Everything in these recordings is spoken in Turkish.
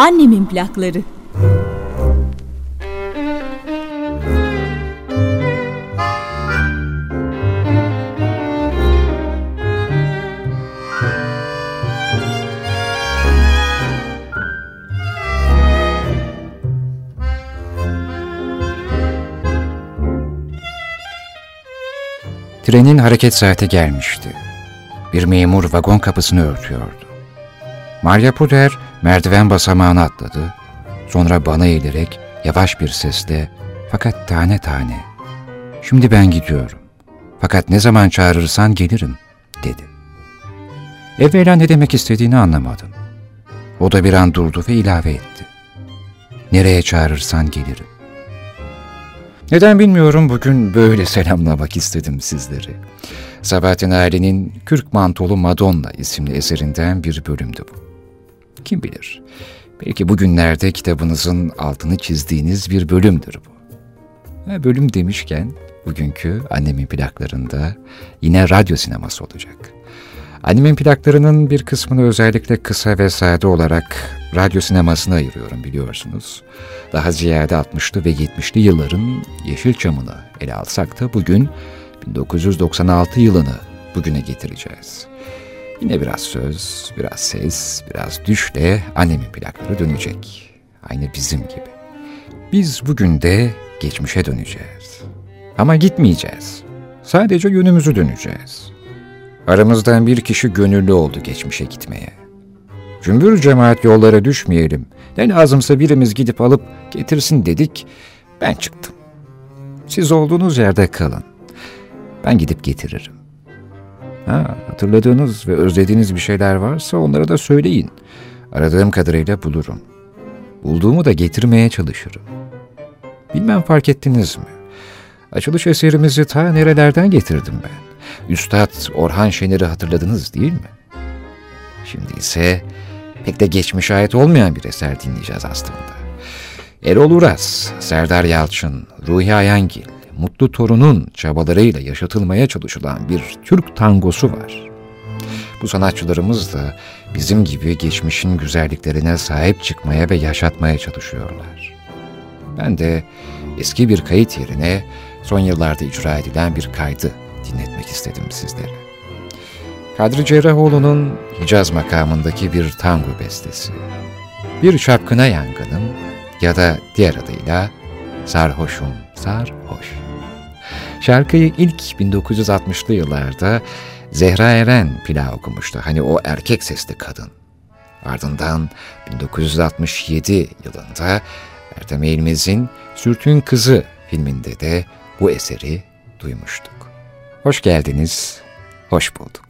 Annemin plakları. Trenin hareket saati gelmişti. Bir memur vagon kapısını örtüyordu. Maria Puder merdiven basamağını atladı. Sonra bana eğilerek yavaş bir sesle fakat tane tane ''Şimdi ben gidiyorum. Fakat ne zaman çağırırsan gelirim.'' dedi. Evvela ne demek istediğini anlamadım. O da bir an durdu ve ilave etti. ''Nereye çağırırsan gelirim.'' Neden bilmiyorum bugün böyle selamlamak istedim sizleri. Sabahattin Ali'nin Kürk Mantolu Madonna isimli eserinden bir bölümdü bu. Kim bilir, belki bugünlerde kitabınızın altını çizdiğiniz bir bölümdür bu. Ha, bölüm demişken bugünkü annemin plaklarında yine radyo sineması olacak. Annemin plaklarının bir kısmını özellikle kısa ve sade olarak radyo sinemasına ayırıyorum biliyorsunuz. Daha ziyade 60'lı ve 70'li yılların Yeşilçam'ını ele alsak da bugün 1996 yılını bugüne getireceğiz. Yine biraz söz, biraz ses, biraz düşle annemin plakları dönecek. Aynı bizim gibi. Biz bugün de geçmişe döneceğiz. Ama gitmeyeceğiz. Sadece yönümüzü döneceğiz. Aramızdan bir kişi gönüllü oldu geçmişe gitmeye. Cümbür cemaat yollara düşmeyelim. Ne lazımsa birimiz gidip alıp getirsin dedik. Ben çıktım. Siz olduğunuz yerde kalın. Ben gidip getiririm. Ha, hatırladığınız ve özlediğiniz bir şeyler varsa onlara da söyleyin. Aradığım kadarıyla bulurum. Bulduğumu da getirmeye çalışırım. Bilmem fark ettiniz mi? Açılış eserimizi ta nerelerden getirdim ben. Üstad Orhan Şener'i hatırladınız değil mi? Şimdi ise pek de geçmiş ait olmayan bir eser dinleyeceğiz aslında. Erol Uras, Serdar Yalçın, Ruhi Ayangil, Mutlu Torun'un çabalarıyla yaşatılmaya çalışılan bir Türk tangosu var. Bu sanatçılarımız da bizim gibi geçmişin güzelliklerine sahip çıkmaya ve yaşatmaya çalışıyorlar. Ben de eski bir kayıt yerine son yıllarda icra edilen bir kaydı dinletmek istedim sizlere. Kadri Cerrahoğlu'nun Hicaz makamındaki bir tango bestesi. Bir çapkına yangınım ya da diğer adıyla Sarhoşum Sarhoş. Şarkıyı ilk 1960'lı yıllarda Zehra Eren pila okumuştu. Hani o erkek sesli kadın. Ardından 1967 yılında Ertem Eğilmez'in Sürtün Kızı filminde de bu eseri duymuştuk. Hoş geldiniz, hoş bulduk.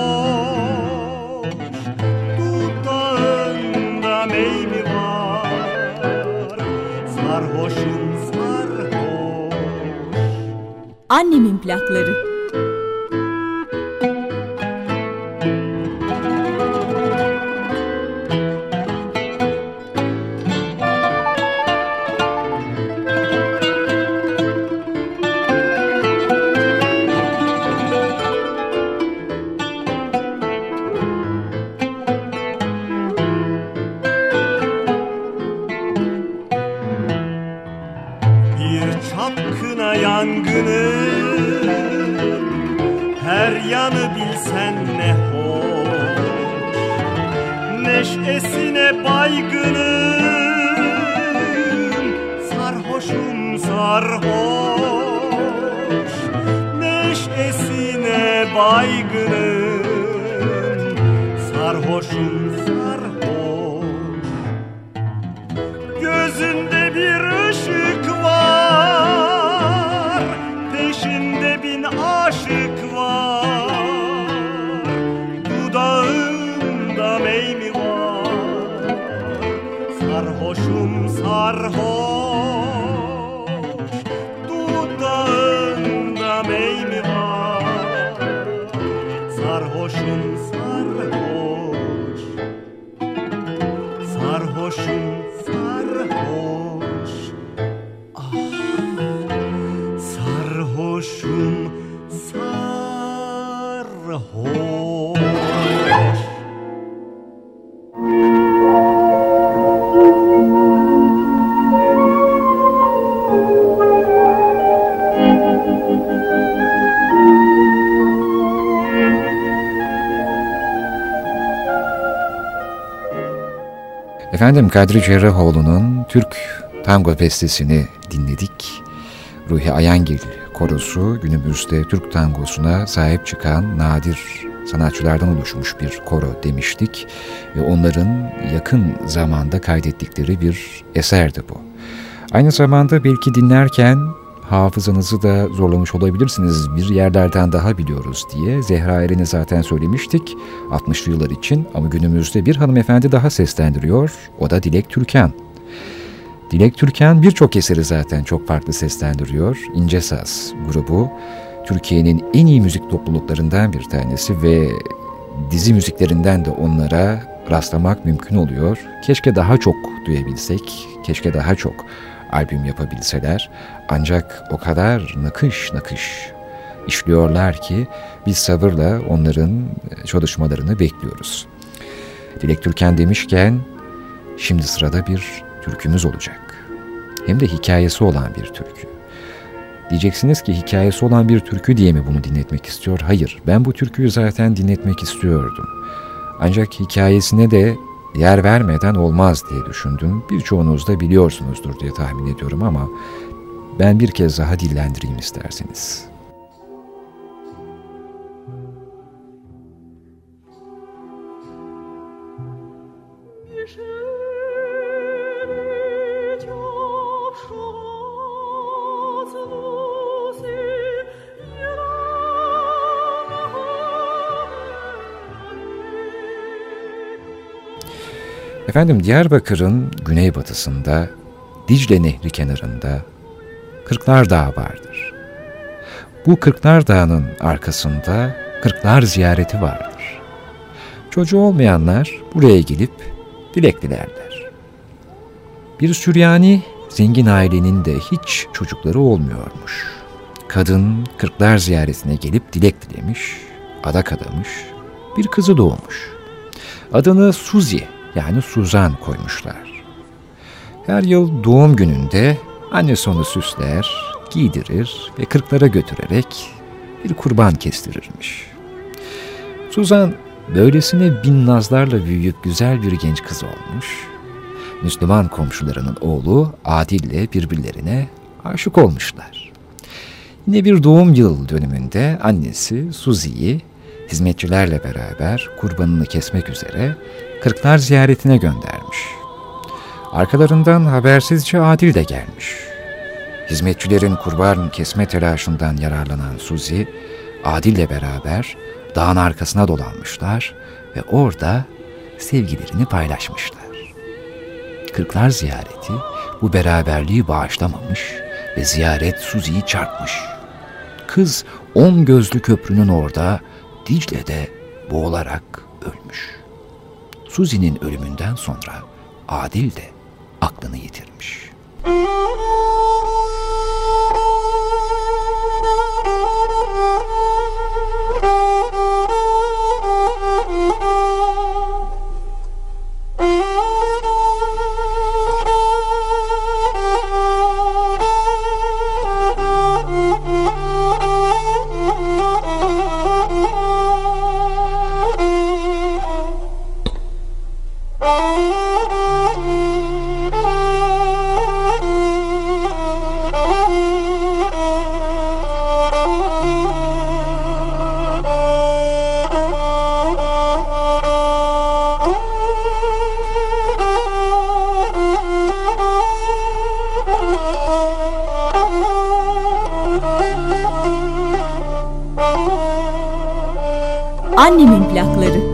çapkın baygınım Sarhoşum sarhoş Neşesine baygınım Sarhoşum sarhoş Efendim Kadri Cerrahoğlu'nun Türk Tango Bestesi'ni dinledik. Ruhi Ayangil korosu günümüzde Türk tangosuna sahip çıkan nadir sanatçılardan oluşmuş bir koro demiştik. Ve onların yakın zamanda kaydettikleri bir eserdi bu. Aynı zamanda belki dinlerken hafızanızı da zorlamış olabilirsiniz. Bir yerlerden daha biliyoruz diye. Zehra Eren'i zaten söylemiştik 60'lı yıllar için ama günümüzde bir hanımefendi daha seslendiriyor. O da Dilek Türkan. Dilek Türkan birçok eseri zaten çok farklı seslendiriyor. İnce Saz grubu Türkiye'nin en iyi müzik topluluklarından bir tanesi ve dizi müziklerinden de onlara rastlamak mümkün oluyor. Keşke daha çok duyabilsek, keşke daha çok albüm yapabilseler. Ancak o kadar nakış nakış işliyorlar ki biz sabırla onların çalışmalarını bekliyoruz. Dilek Türkan demişken şimdi sırada bir türkümüz olacak. Hem de hikayesi olan bir türkü. Diyeceksiniz ki hikayesi olan bir türkü diye mi bunu dinletmek istiyor? Hayır, ben bu türküyü zaten dinletmek istiyordum. Ancak hikayesine de yer vermeden olmaz diye düşündüm. Birçoğunuz da biliyorsunuzdur diye tahmin ediyorum ama ben bir kez daha dillendireyim isterseniz. Efendim Diyarbakır'ın güneybatısında Dicle Nehri kenarında Kırklar Dağı vardır. Bu Kırklar Dağı'nın arkasında Kırklar ziyareti vardır. Çocuğu olmayanlar buraya gelip dilek dilerler. Bir Süryani zengin ailenin de hiç çocukları olmuyormuş. Kadın Kırklar ziyaretine gelip dilek dilemiş, adak adamış, bir kızı doğmuş. Adını Suzi yani Suzan koymuşlar. Her yıl doğum gününde annesi onu süsler, giydirir ve kırklara götürerek bir kurban kestirirmiş. Suzan böylesine bin nazlarla büyüyüp güzel bir genç kız olmuş. Müslüman komşularının oğlu Adil'le birbirlerine aşık olmuşlar. Yine bir doğum yıl dönümünde annesi Suzi'yi hizmetçilerle beraber kurbanını kesmek üzere Kırklar ziyaretine göndermiş. Arkalarından habersizce Adil de gelmiş. Hizmetçilerin kurban kesme telaşından yararlanan Suzi, Adil'le beraber dağın arkasına dolanmışlar ve orada sevgilerini paylaşmışlar. Kırklar ziyareti bu beraberliği bağışlamamış ve ziyaret Suzi'yi çarpmış. Kız on gözlü köprünün orada Dicle'de boğularak ölmüş. Suzi'nin ölümünden sonra Adil de aklını yitirmiş. Annemin plakları.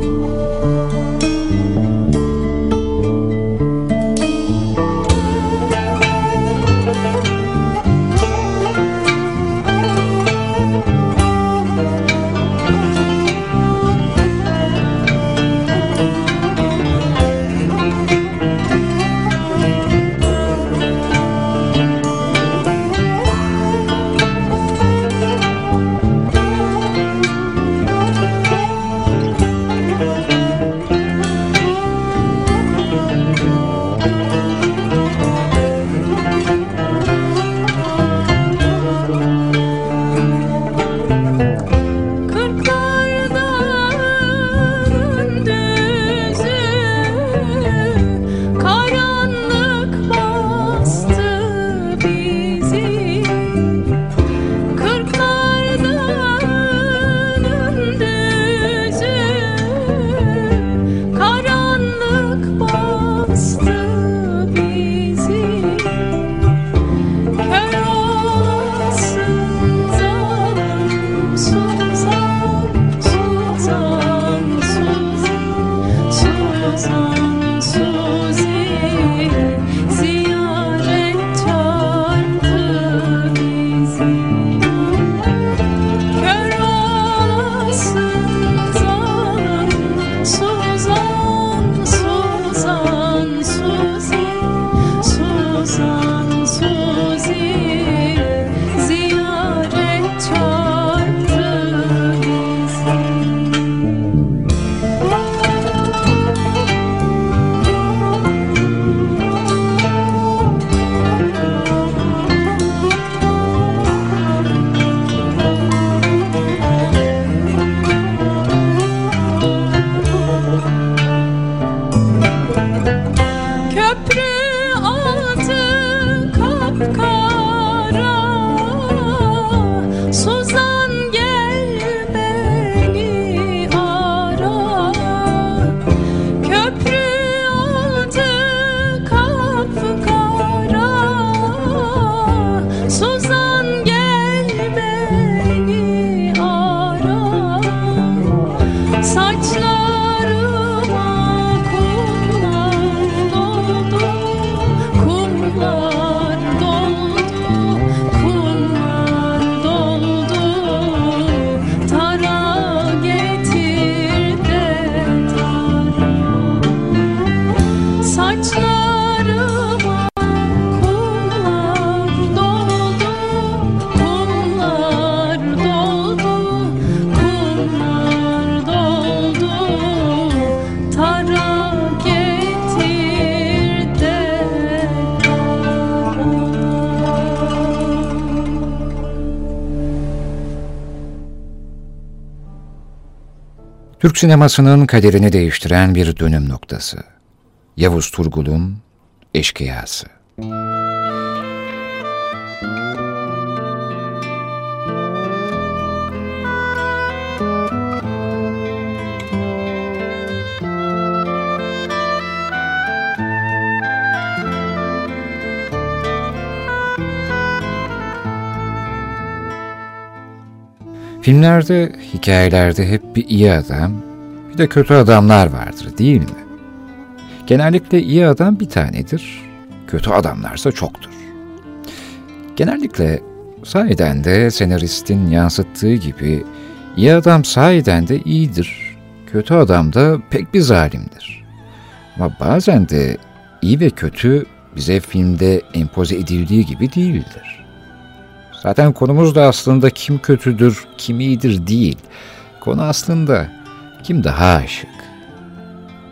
Türk sinemasının kaderini değiştiren bir dönüm noktası. Yavuz Turgul'un Eşkıyası. Filmlerde, hikayelerde hep bir iyi adam, de kötü adamlar vardır değil mi? Genellikle iyi adam bir tanedir, kötü adamlarsa çoktur. Genellikle sahiden de senaristin yansıttığı gibi iyi adam sahiden de iyidir, kötü adam da pek bir zalimdir. Ama bazen de iyi ve kötü bize filmde empoze edildiği gibi değildir. Zaten konumuz da aslında kim kötüdür, kim iyidir değil. Konu aslında kim daha aşık.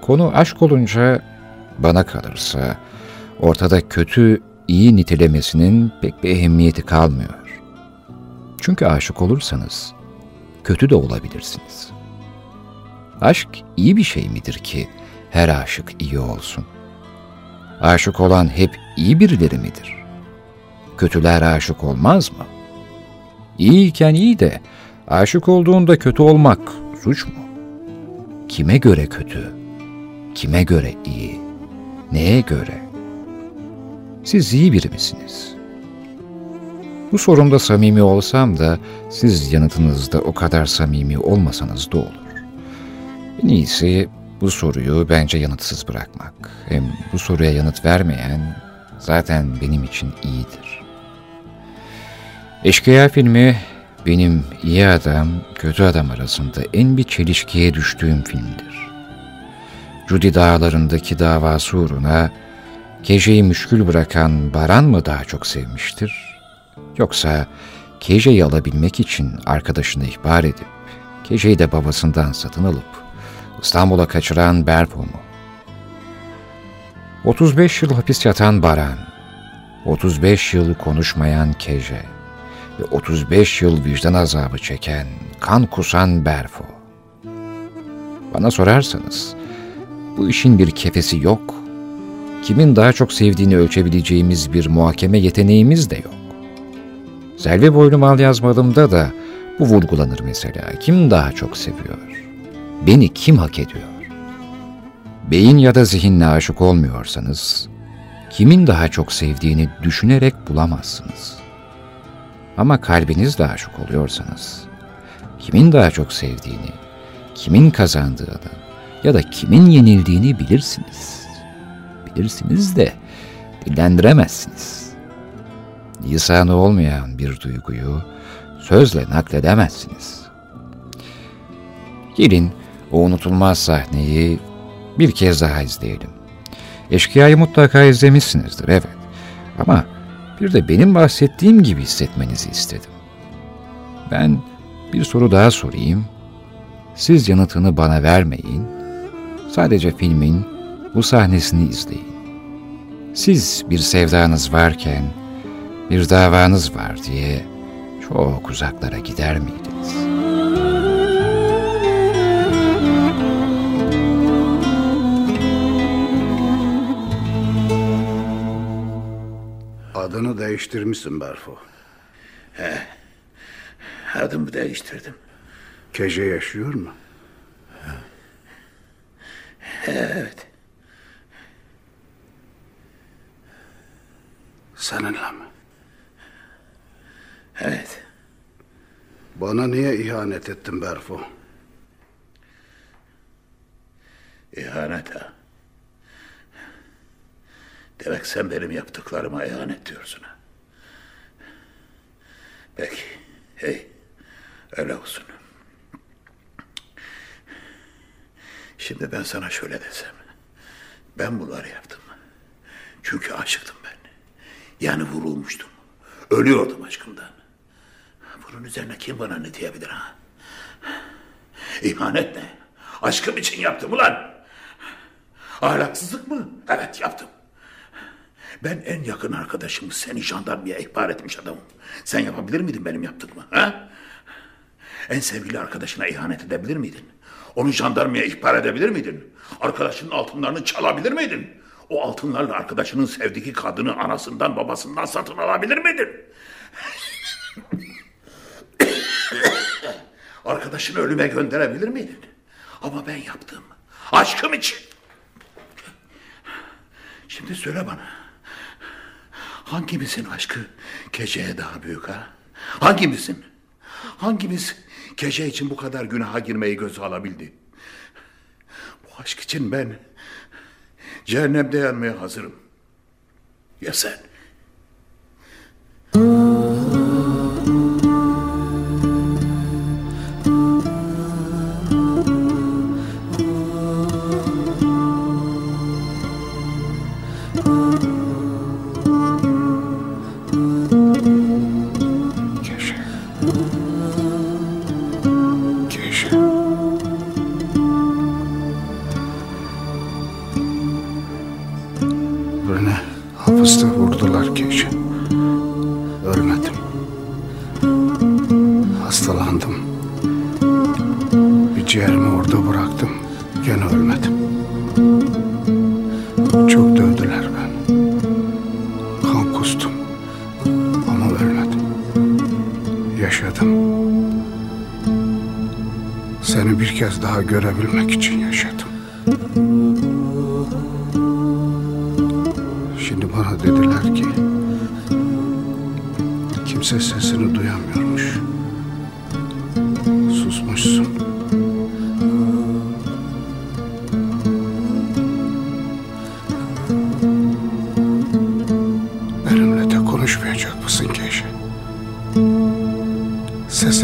Konu aşk olunca bana kalırsa ortada kötü iyi nitelemesinin pek bir ehemmiyeti kalmıyor. Çünkü aşık olursanız kötü de olabilirsiniz. Aşk iyi bir şey midir ki her aşık iyi olsun? Aşık olan hep iyi birileri midir? Kötüler aşık olmaz mı? İyiyken iyi de aşık olduğunda kötü olmak suç mu? Kime göre kötü? Kime göre iyi? Neye göre? Siz iyi biri misiniz? Bu sorumda samimi olsam da siz yanıtınızda o kadar samimi olmasanız da olur. En iyisi bu soruyu bence yanıtsız bırakmak. Hem bu soruya yanıt vermeyen zaten benim için iyidir. Eşkıya filmi benim iyi adam, kötü adam arasında en bir çelişkiye düştüğüm filmdir. Judy dağlarındaki davası uğruna Keje'yi müşkül bırakan Baran mı daha çok sevmiştir? Yoksa Keje'yi alabilmek için arkadaşını ihbar edip, Keje'yi de babasından satın alıp İstanbul'a kaçıran Berpo mu? 35 yıl hapis yatan Baran, 35 yıl konuşmayan Keje ve 35 yıl vicdan azabı çeken, kan kusan Berfo. Bana sorarsanız, bu işin bir kefesi yok. Kimin daha çok sevdiğini ölçebileceğimiz bir muhakeme yeteneğimiz de yok. Selvi boylu mal yazmadığımda da bu vurgulanır mesela. Kim daha çok seviyor? Beni kim hak ediyor? Beyin ya da zihinle aşık olmuyorsanız, kimin daha çok sevdiğini düşünerek bulamazsınız. Ama kalbinizle aşık oluyorsanız, kimin daha çok sevdiğini, kimin kazandığını ya da kimin yenildiğini bilirsiniz. Bilirsiniz de dillendiremezsiniz. Lisanı olmayan bir duyguyu sözle nakledemezsiniz. Gelin o unutulmaz sahneyi bir kez daha izleyelim. Eşkıya'yı mutlaka izlemişsinizdir, evet. Ama bir de benim bahsettiğim gibi hissetmenizi istedim. Ben bir soru daha sorayım. Siz yanıtını bana vermeyin. Sadece filmin bu sahnesini izleyin. Siz bir sevdanız varken bir davanız var diye çok uzaklara gider miydiniz? Adını değiştirmişsin Berfo. Adımı değiştirdim. Keje yaşıyor mu? Evet. Seninle mi? Evet. Bana niye ihanet ettin Berfo? İhanet ha. Demek sen benim yaptıklarıma ihanet diyorsun ha. Peki. Hey. Öyle olsun. Şimdi ben sana şöyle desem. Ben bunları yaptım. Çünkü aşıktım ben. Yani vurulmuştum. Ölüyordum aşkımdan. Bunun üzerine kim bana ne diyebilir ha? İhanet ne? Aşkım için yaptım ulan. Ahlaksızlık mı? Evet yaptım. Ben en yakın arkadaşımı seni jandarmaya ihbar etmiş adamım. Sen yapabilir miydin benim yaptığımı? Ha? En sevgili arkadaşına ihanet edebilir miydin? Onu jandarmaya ihbar edebilir miydin? Arkadaşının altınlarını çalabilir miydin? O altınlarla arkadaşının sevdiği kadını anasından babasından satın alabilir miydin? Arkadaşını ölüme gönderebilir miydin? Ama ben yaptım. Aşkım için. Şimdi söyle bana. Hangimizin aşkı geceye daha büyük ha? Hangimizin? Hangimiz gece için bu kadar günaha girmeyi göze alabildi? Bu aşk için ben cehennemde yanmaya hazırım. Ya sen?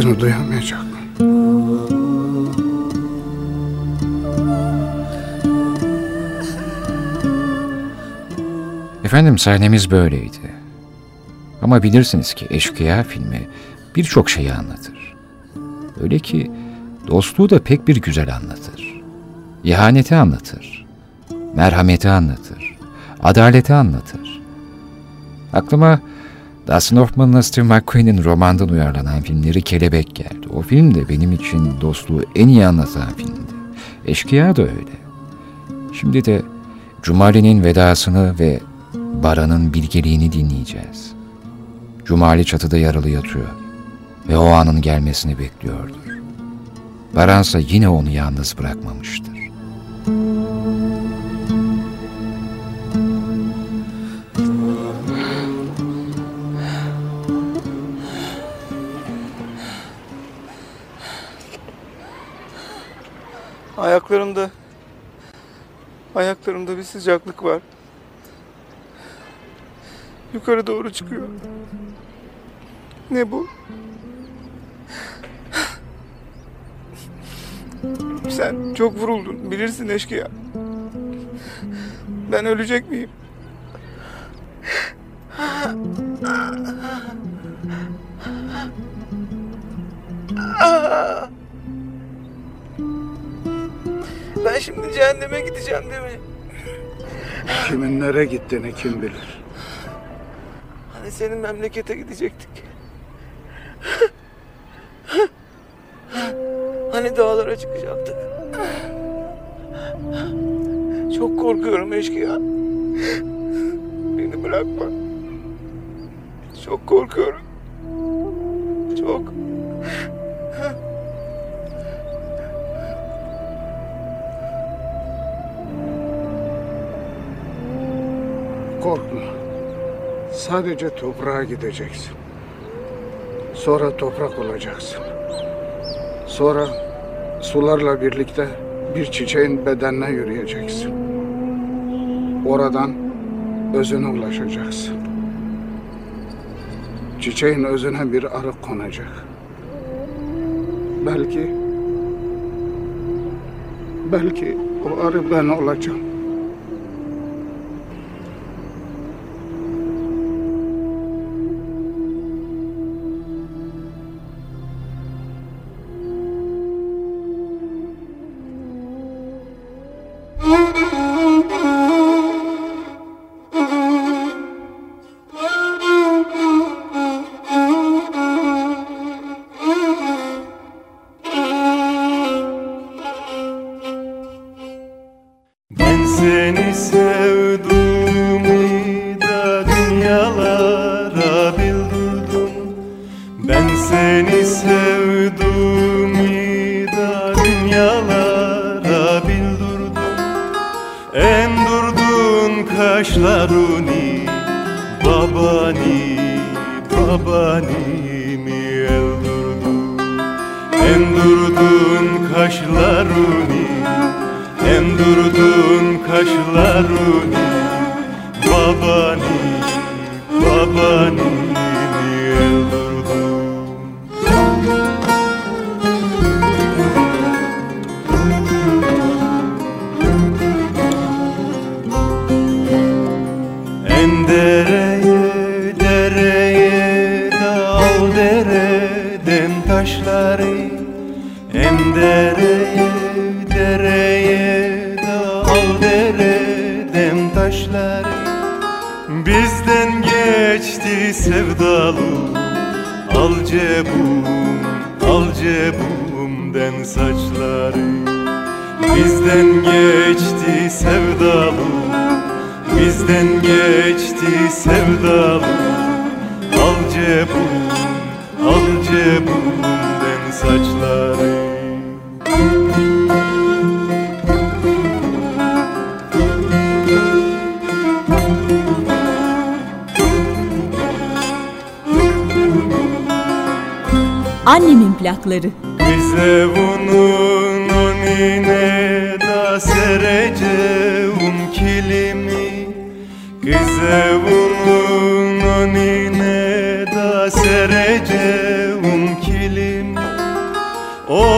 Sesini duyamayacak. Efendim sahnemiz böyleydi. Ama bilirsiniz ki Eşkıya filmi birçok şeyi anlatır. Öyle ki dostluğu da pek bir güzel anlatır. İhaneti anlatır. Merhameti anlatır. Adaleti anlatır. Aklıma Dustin Hoffman'la Steve McQueen'in romandan uyarlanan filmleri Kelebek geldi. O film de benim için dostluğu en iyi anlatan filmdi. Eşkıya da öyle. Şimdi de Cumali'nin vedasını ve Baran'ın bilgeliğini dinleyeceğiz. Cumali çatıda yaralı yatıyor ve o anın gelmesini bekliyordur. Baransa yine onu yalnız bırakmamıştır. Ayaklarımda ayaklarımda bir sıcaklık var. Yukarı doğru çıkıyor. Ne bu? Sen çok vuruldun. Bilirsin eşkıya. Ben ölecek miyim? Cehenneme gideceğim değil mi? Kimin nereye gittiğini kim bilir. Hani senin memlekete gidecektik. Hani dağlara çıkacaktık. Çok korkuyorum eşkıya. Beni bırakma. Çok korkuyorum. Sadece toprağa gideceksin. Sonra toprak olacaksın. Sonra sularla birlikte bir çiçeğin bedenine yürüyeceksin. Oradan özüne ulaşacaksın. Çiçeğin özüne bir arı konacak. Belki belki o arı ben olacağım.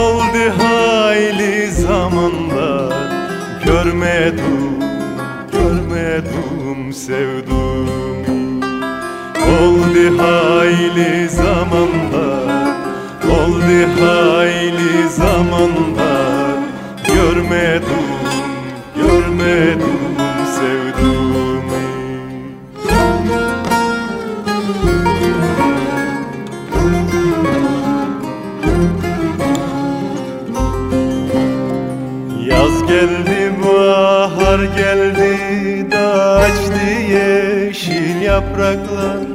Oldu hayli zamanlar Görmedim, görmedim sevduğumu Oldu hayli zamanlar Oldu hayli zamanlar Görmedim, görmedim bahar geldi da açtı yeşil yapraklar.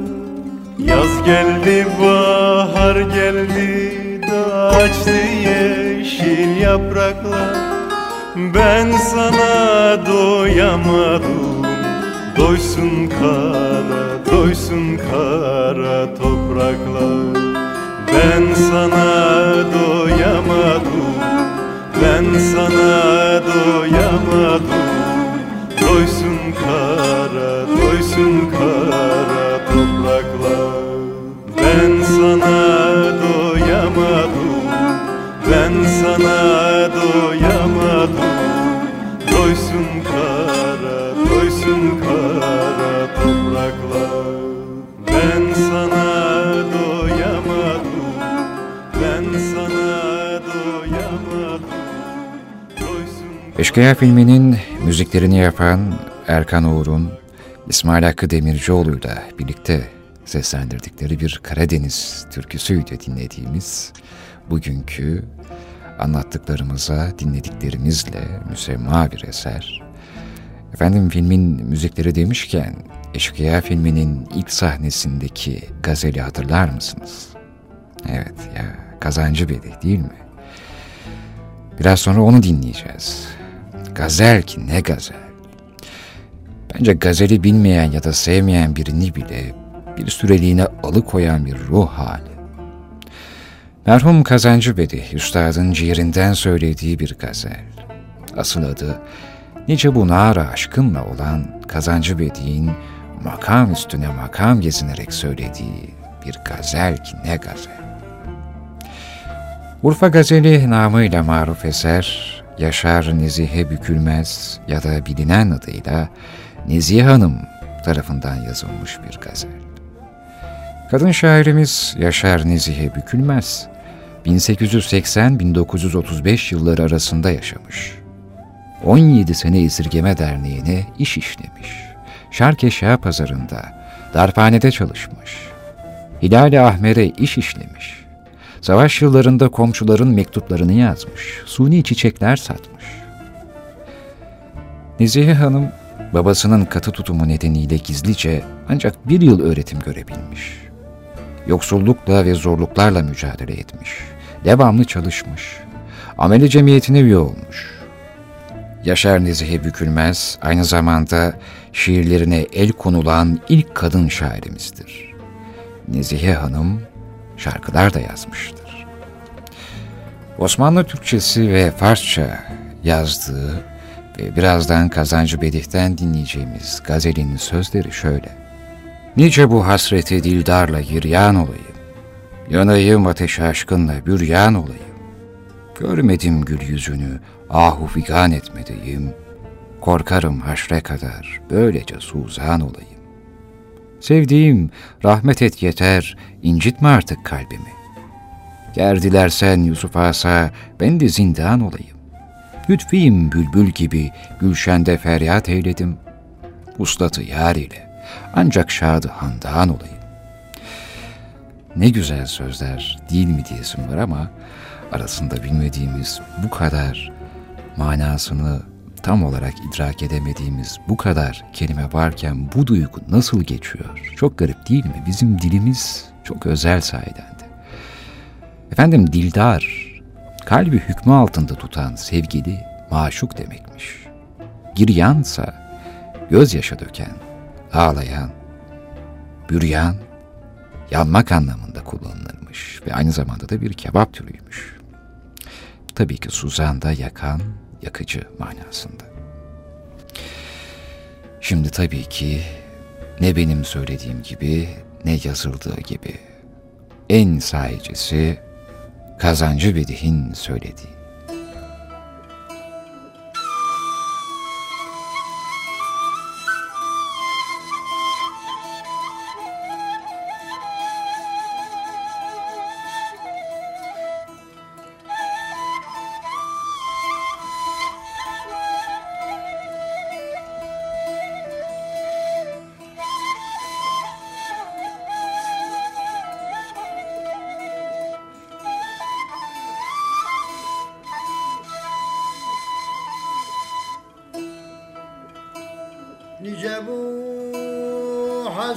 Yaz geldi bahar geldi da açtı yeşil yapraklar. Ben sana doyamadım Doysun kara, doysun kara topraklar. Ben sana doyamadım ben sana doyamadım kara, doysun kara topraklar. Ben sana doyamadım Ben sana doyamadım. Doysun kara, doysun kara topraklar. Ben sana Eşkıya filminin müziklerini yapan Erkan Oğur'un İsmail Hakkı Demircioğlu'yla birlikte seslendirdikleri bir Karadeniz türküsüydü dinlediğimiz bugünkü anlattıklarımıza dinlediklerimizle müsemma bir eser. Efendim filmin müzikleri demişken Eşkıya filminin ilk sahnesindeki gazeli hatırlar mısınız? Evet ya Kazancı Bedi değil mi? Biraz sonra onu dinleyeceğiz. Gazel ki ne gazel. Bence gazeli bilmeyen ya da sevmeyen birini bile bir süreliğine alıkoyan bir ruh hali. Merhum Kazancı Bedi, üstadın ciğerinden söylediği bir gazel. Asıl adı, nice bu nara aşkınla olan Kazancı Bedi'nin makam üstüne makam gezinerek söylediği bir gazel ki ne gazel. Urfa Gazeli namıyla maruf eser, Yaşar Nezihe Bükülmez ya da bilinen adıyla Nezihe Hanım tarafından yazılmış bir gazel. Kadın şairimiz Yaşar Nezihe Bükülmez, 1880-1935 yılları arasında yaşamış. 17 sene esirgeme derneğine iş işlemiş. Şarkeşa pazarında, darphanede çalışmış. Hilal-i Ahmer'e iş işlemiş. Savaş yıllarında komşuların mektuplarını yazmış, suni çiçekler satmış. Nezihe Hanım, babasının katı tutumu nedeniyle gizlice ancak bir yıl öğretim görebilmiş. Yoksullukla ve zorluklarla mücadele etmiş, devamlı çalışmış, ameli cemiyetine üye olmuş. Yaşar Nezihe Bükülmez, aynı zamanda şiirlerine el konulan ilk kadın şairimizdir. Nezihe Hanım, şarkılar da yazmıştır. Osmanlı Türkçesi ve Farsça yazdığı ve birazdan Kazancı Bedih'ten dinleyeceğimiz gazelin sözleri şöyle. Nice bu hasreti dildarla giryan olayım, yanayım ateş aşkınla büryan olayım. Görmedim gül yüzünü, ahu figan etmedeyim, korkarım haşre kadar böylece suzan olayım. Sevdiğim, rahmet et yeter, incitme artık kalbimi. Ger dilersen Yusuf Asa, ben de zindan olayım. Lütfiyim bülbül gibi, gülşende feryat eyledim. Uslatı yar ile, ancak şadı handan olayım. Ne güzel sözler değil mi diyesim var ama arasında bilmediğimiz bu kadar manasını tam olarak idrak edemediğimiz bu kadar kelime varken bu duygu nasıl geçiyor? Çok garip değil mi? Bizim dilimiz çok özel sahiden de. Efendim dildar, kalbi hükmü altında tutan sevgili, maşuk demekmiş. Giryansa gözyaşı döken, ağlayan, büryan, yanmak anlamında kullanılırmış ve aynı zamanda da bir kebap türüymüş. Tabii ki Suzan da yakan, yakıcı manasında. Şimdi tabii ki ne benim söylediğim gibi ne yazıldığı gibi en sahicisi kazancı Bedihin söyledi.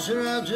Siraj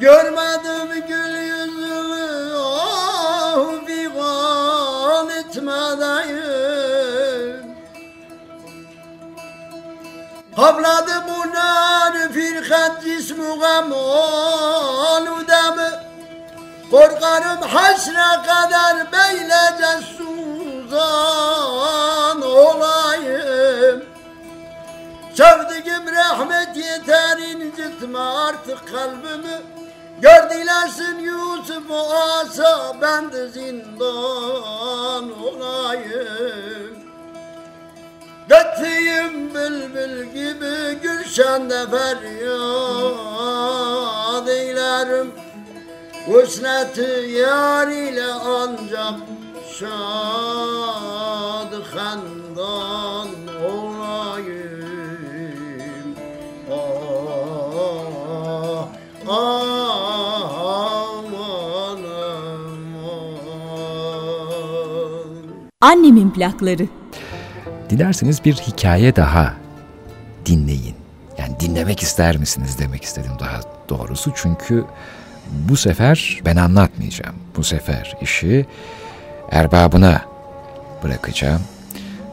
görmedim gül yüzünü oh figan etmedeyim. Havladı bunar firkat cismu gam aludemi Korkarım haşre kadar beylece suzan olayım. Sevdiğim rahmet yeter incitme artık kalbimi Gör dilersin Yusuf asa ben de zindan olayım. Öttüğüm bülbül gibi gülşende feryat eylerim. Husneti yar ile ancak şad handan olayım. Ah, aman Annemin plakları. Dilerseniz bir hikaye daha dinleyin. Yani dinlemek ister misiniz demek istedim daha doğrusu. Çünkü bu sefer ben anlatmayacağım. Bu sefer işi erbabına bırakacağım.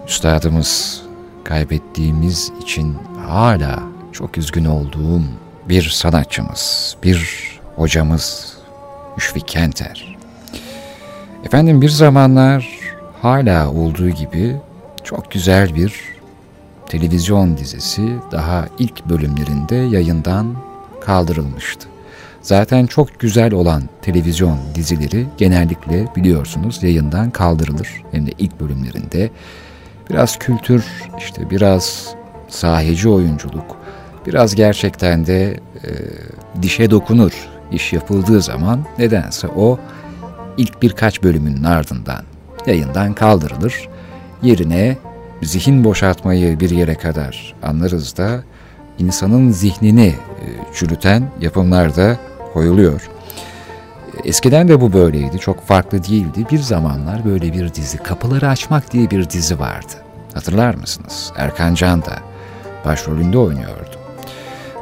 Üstadımız kaybettiğimiz için hala çok üzgün olduğum bir sanatçımız, bir hocamız Müşfik Kenter. Efendim bir zamanlar hala olduğu gibi çok güzel bir televizyon dizisi daha ilk bölümlerinde yayından kaldırılmıştı. Zaten çok güzel olan televizyon dizileri genellikle biliyorsunuz yayından kaldırılır. Hem de ilk bölümlerinde biraz kültür, işte biraz sahici oyunculuk, biraz gerçekten de e, dişe dokunur iş yapıldığı zaman nedense o ilk birkaç bölümünün ardından yayından kaldırılır. Yerine zihin boşaltmayı bir yere kadar anlarız da insanın zihnini e, çürüten yapımlar da koyuluyor. Eskiden de bu böyleydi, çok farklı değildi. Bir zamanlar böyle bir dizi, Kapıları Açmak diye bir dizi vardı. Hatırlar mısınız? Erkan Can da başrolünde oynuyordu.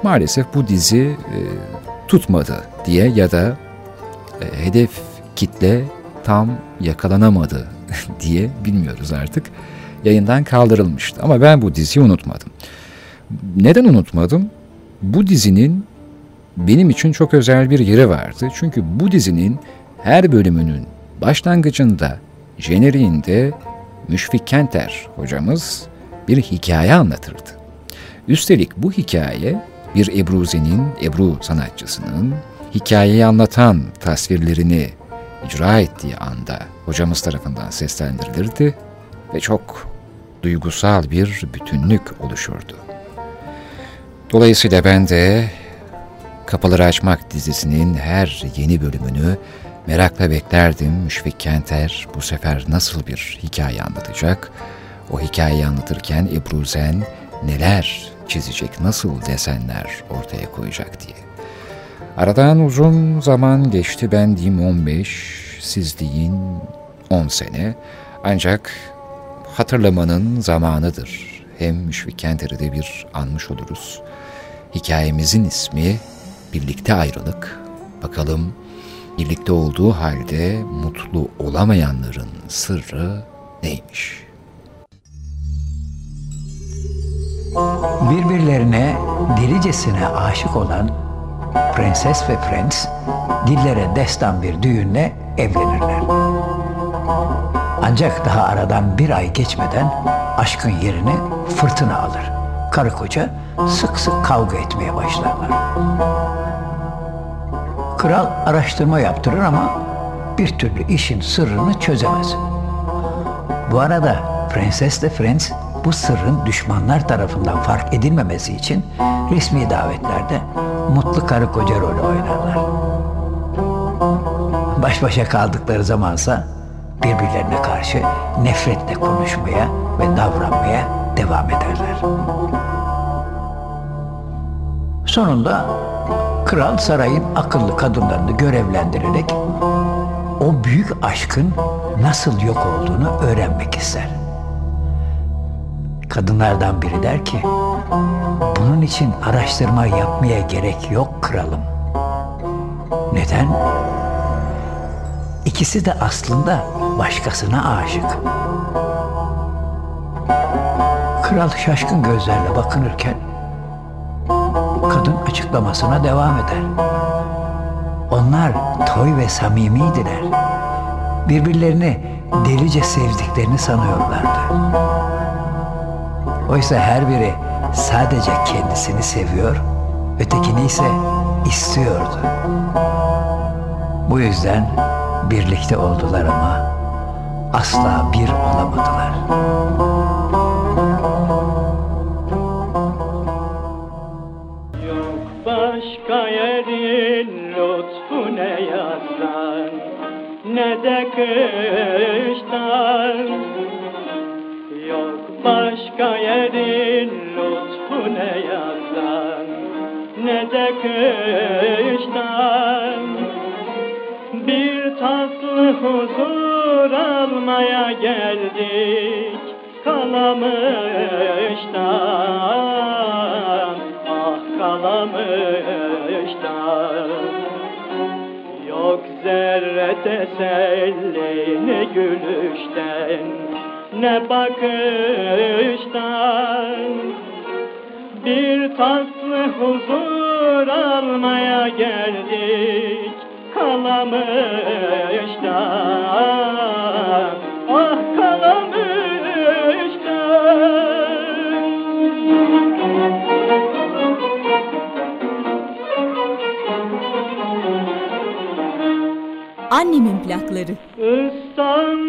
Maalesef bu dizi e, tutmadı diye ya da e, hedef kitle tam yakalanamadı diye bilmiyoruz artık. Yayından kaldırılmıştı. Ama ben bu diziyi unutmadım. Neden unutmadım? Bu dizinin benim için çok özel bir yeri vardı. Çünkü bu dizinin her bölümünün başlangıcında, jeneriğinde Müşfik Kenter hocamız bir hikaye anlatırdı. Üstelik bu hikaye bir Ebruzi'nin, Ebru sanatçısının hikayeyi anlatan tasvirlerini icra ettiği anda hocamız tarafından seslendirilirdi ve çok duygusal bir bütünlük oluşurdu. Dolayısıyla ben de Kapıları Açmak dizisinin her yeni bölümünü merakla beklerdim. Müşfik Kenter bu sefer nasıl bir hikaye anlatacak? O hikayeyi anlatırken Ebruzen neler çizecek, nasıl desenler ortaya koyacak diye. Aradan uzun zaman geçti ben diyeyim 15, siz deyin 10 sene. Ancak hatırlamanın zamanıdır. Hem Müşfik Kenter'i bir anmış oluruz. Hikayemizin ismi Birlikte Ayrılık. Bakalım birlikte olduğu halde mutlu olamayanların sırrı neymiş? Birbirlerine delicesine aşık olan prenses ve prens dillere destan bir düğünle evlenirler. Ancak daha aradan bir ay geçmeden aşkın yerini fırtına alır. Karı koca sık sık kavga etmeye başlarlar. Kral araştırma yaptırır ama bir türlü işin sırrını çözemez. Bu arada prenses de prens bu sırrın düşmanlar tarafından fark edilmemesi için resmi davetlerde mutlu karı koca rolü oynarlar. Baş başa kaldıkları zamansa birbirlerine karşı nefretle konuşmaya ve davranmaya devam ederler. Sonunda kral sarayın akıllı kadınlarını görevlendirerek o büyük aşkın nasıl yok olduğunu öğrenmek ister. Kadınlardan biri der ki, bunun için araştırma yapmaya gerek yok kralım. Neden? İkisi de aslında başkasına aşık. Kral şaşkın gözlerle bakınırken kadın açıklamasına devam eder. Onlar toy ve samimiydiler. Birbirlerini delice sevdiklerini sanıyorlardı. Oysa her biri sadece kendisini seviyor, ötekini ise istiyordu. Bu yüzden birlikte oldular ama asla bir olamadılar. Yok başka yerin lütfu ne yazdan ne de kıştan Yok başka yerin lütfu ne yazdan ne de kıştan Tatlı huzur almaya geldik. Kalamıştan Ah kalamıştan. Yok zerre teselli ne gülüşten ne bakıştan. Bir tatlı huzur almaya geldik Ah Annemin plakları. İstanbul'u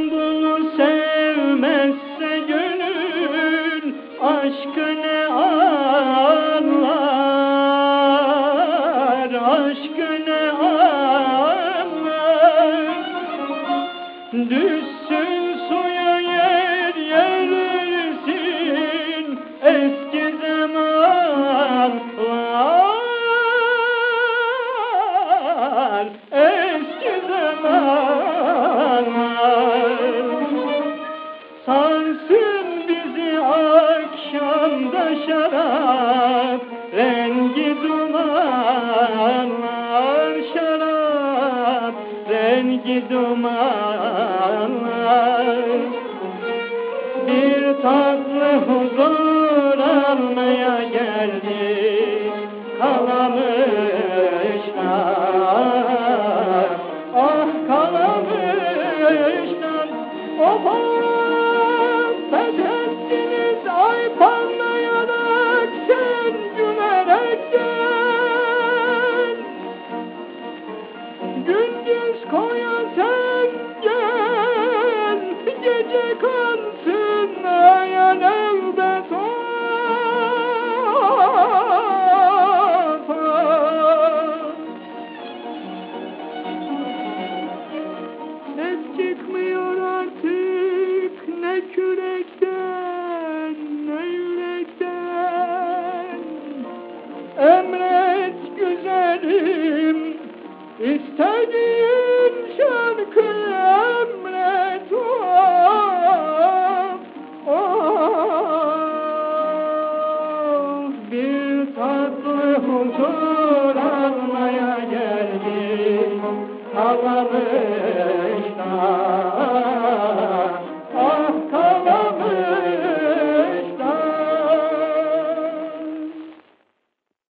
almaya geldik. Kalamışlar